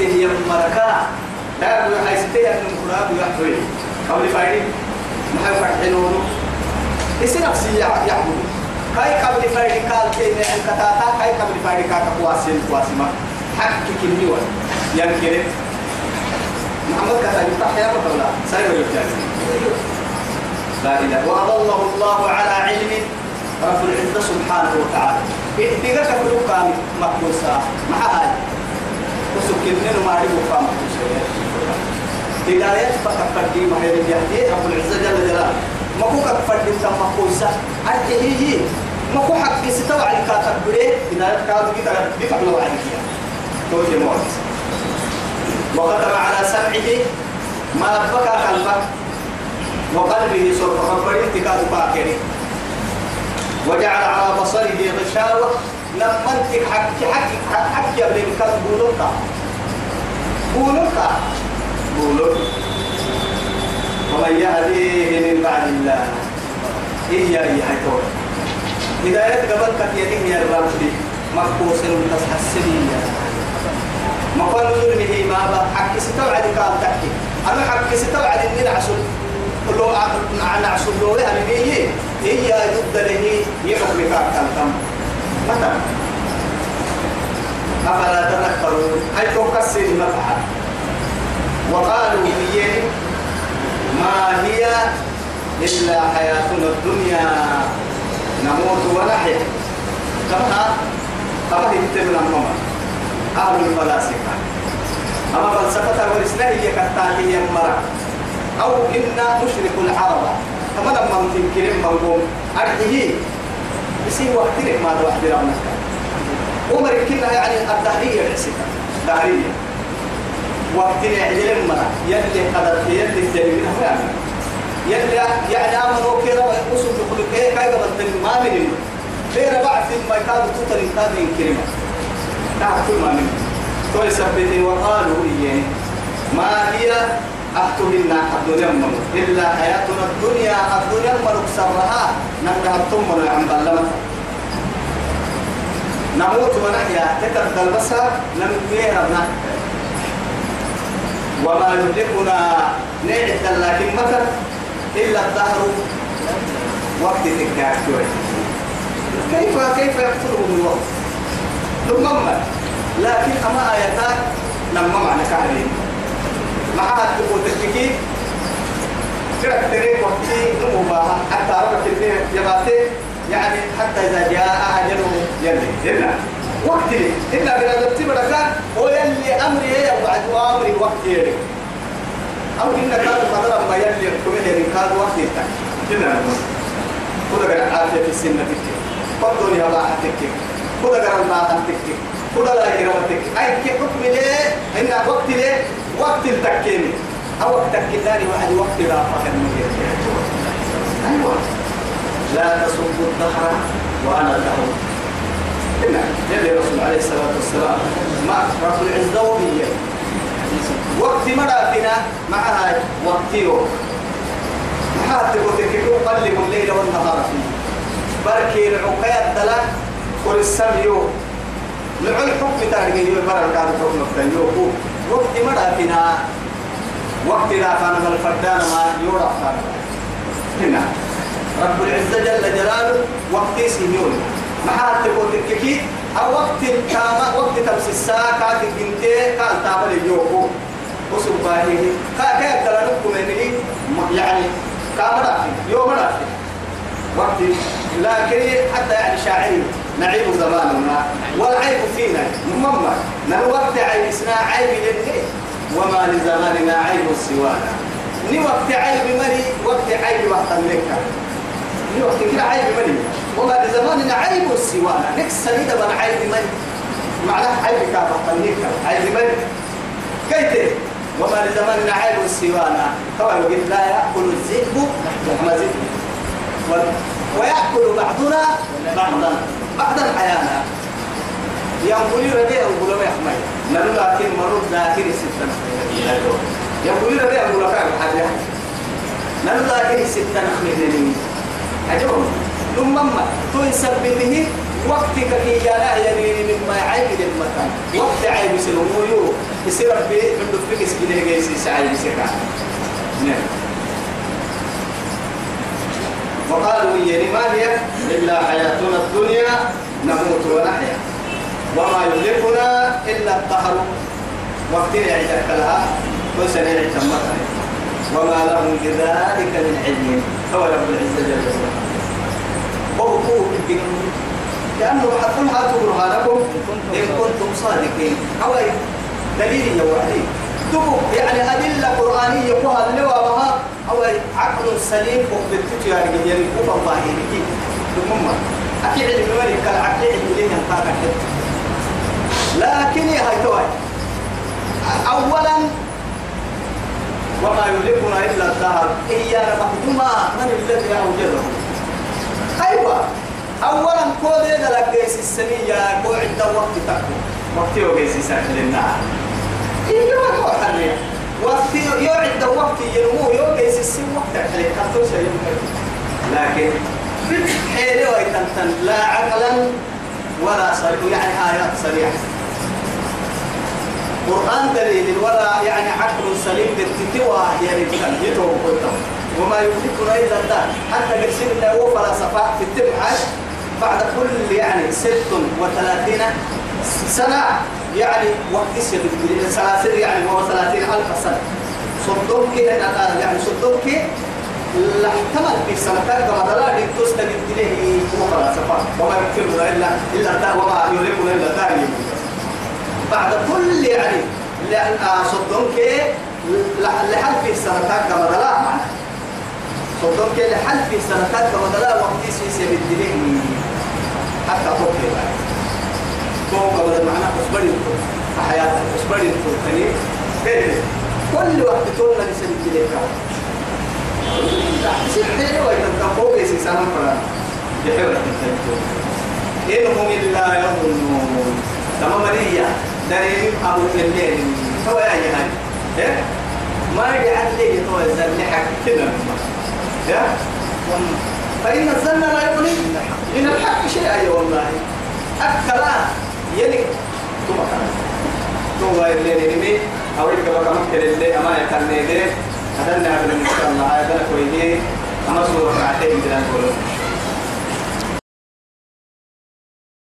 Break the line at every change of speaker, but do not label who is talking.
هي مركا لا يقول هاي ستي أن المقراب يحوي قبل فايدين ما هي فرحينونه إسي نفسي يعبد هاي قبل فايدين قال كيني أن كتاتا هاي قبل فايدين كاتا قواسين قواسما حق كنيوان يمكن محمد كتا يفتح يا رب الله سير الجاهل لا إله وأضله الله على علم رب العزة سبحانه وتعالى إذا كفروا كان مقبوسا مع هاي وسكنين ما كان مقبوسا هداية فتفردي ما هي الجهدي رب العزة جل جلاله. ما كو كفردي تم مقبوسا أرجعيه ما كو حق ستوى على كاتب بريه هداية كاتب كده بفعل وعليك توجه موت وختم على سمعه ما بكى قلبه وقلبه سر ربنا انتقاد باكري. وجعل على بصره غشاوة. لما انت حكي حكي حكي قبل كان بولوكا بولوكا بولوكا ومن يهديه من بعد الله إيا إيا هيتور هداية قبل كتيرين يا الرمشي مقبوس تسحسنين ما قال ظلمه ما با حكي ستوعد قال تحكي. أنا حكي ستوعد إني نعسل. لو نعسل. لو يعني هي هي ضد له يحكم تم مثلا. أفلا تذكرون هل تكسر المفعل وقالوا هي ما هي إلا حياتنا الدنيا نموت ونحيا. كما كما يتبع الممر أهل الفلاسفة. أما فلسفة والإسلام هي كالتالية مرة أو إنا نشرك العرب. كما لما تنكرم منقوم أرحيه يصير وقتنا ما ربنا عمر كنا يعني الدهرية الحسكة دهرية وقتنا عجل مرة يلي قدر يلي الجليل يعني يلي يعني آمنوا كده ويقصوا بخلق إيه كاي قبل ما من غير بعد ما يكادوا توتر يكادوا ينكرمه. تعرف ما من. توي سبتي وقالوا إيه. ما هي أحتهن الدنيا من إلا حياتنا الدنيا. الدنيا من سرها. نحن الطم عن بلمة نموت ونحيا تكر البصر نموت ربنا وما يهلكنا نعد لكن مكر إلا الدهر وقت تكاك كيف كيف يقتلهم الوقت ثم لكن أما آياتات لما معنى كهرين معها تقول تككي تريك وقتي نموباها حتى ربك يباتي يعني حتى إذا جاء أجله يلي. إلا وقت إلا بلا دبتي بركان ويلي أمري هي وبعد أمري وقت يلي. أو إن كان قدر ما يلي كمه ركاد وقت يتك إلا نقول كل قرأ عافية في السنة تكي. قدوني هبا تكي. كل قرأ ما تكي. كل لا يرمتك أي كي حكم ليه إن وقت ليه وقت التكيني أو وقت الكتاني واحد وقت لا فخر أيوة. لا تصبوا الدهر وأنا الدهر. إن يلي الرسول عليه الصلاة والسلام ما رب العزة وبيه وقت مراتنا معها وقت يوم. معها تقول قلب الليل والنهار فيه. بركي العقيد دلا كل السميو لعل حكم تارجي يوم مرة كان حكم التنيوكو وقت مراتنا وقت لا كان الفردان ما يورا كان. هنا. رب العزة جل جلاله وقت سنيون. ما حد تقول تككي؟ أو وقت كاما وقت تمس الساعة كاد جنتي كان تعمل اليوكو. وسبحانه كا كا تلانكم يعني يعني كاما رافي يوم رافي وقت. لكن حتى يعني شاعري. نعيب زماننا. والعيب فينا. مما وقت عيبسنا عيب للني وما لزماننا عيب سوانا ني وقت عيب مني وقت عيب وقت لك ني وقت كده عيب مني. وما لزماننا عيب سوانا نكس سنيدة من عيب مني. معناه عيب كافة لك عيب مني. كيف؟ وما لزماننا عيب سوانا. طبعا قلت لا يأكل الذئب لحم ذئب ويأكل بعضنا بعضا. بعد الحياة يقول ربيع يقول ما يحمي نلو لكن مرور ذاكر ستة. يقول ربيع يقول فعل حاجة نلو ذاكر ستة نخمدني عجوب ثم ما تنسب وقتك كي جانا يعني مما يعيب المكان وقت عيب سنويو يصير ربي عنده فكس كده جيسي سعي بسكا نعم. وقالوا يعني ما هي؟ إلا حياتنا الدنيا نموت ونحيا. وما يهلكنا إلا الطهر وقت يعيدك لها وسنة يعتمدها وما لهم بذلك من علم. هو رب العزة جل وعلا. قوة لأنه حتى هاتوا برهانكم إن كنتم صادقين. أو دليل يا تبو يعني أدلة قرآنية كوها اللي وما أو عقل سليم وبالتجو يعني يعني كوفا يريكي ثم أكيد علم الملك كالعقل علم لين ينطاق لكن هاي توي. أولا وما يهلكنا إلا الدهر. إيانا مخدوما من الذي أوجده أيوة. أولا كود إذا لقيس السنية كو عند وقت تكو وقت سهل النار إيه ما هو حرية وقت يعد وقت ينمو يوجيس السن وقت عليك كتو شيء لكن حيلي ويتنتن. لا عقلا ولا صريح يعني آيات صريحة. قرآن دليل ولا يعني عقل سليم بالتتوى يعني بكلمته وقلته وما يملكنا إلا الدار حتى قرسين الله هو فلسفة في التبعة بعد كل يعني ست وثلاثين سنة. يعني وقت سلاسل يعني هو ثلاثين ألف سنة. صدوك يعني صدوك لا احتمل في سنتين كما دكتوس تجد له هو فلسفة. وما يمكننا إلا إلا وما يملكنا إلا الدار بعد كل يعني لأن صدوك لحل في سنتين كما دلا معنا صدق كي لحل في سنتات كما دلا وقت سيسي بالدليل حتى توقي بعد توقع بدل معنا أصبري حياتك أصبري تاني كل وقت تولنا لسن الدليل سيحيي ويتنتقوا يسي سنة فرا ويتنتقوا إنهم إلا يظنون. دليل أبو الليل هو يا جهاز ما يجعل لي لحق كده؟ يا فإن الظن لا يغني. من الحق شيئا يا والله. أكلا يلي ثم كان. ثم اللي نمي أو يبقى بقى مكتر اللي أما يكلني ليه إن شاء الله. هذا كويدي أما سورة عتيم بلا نقول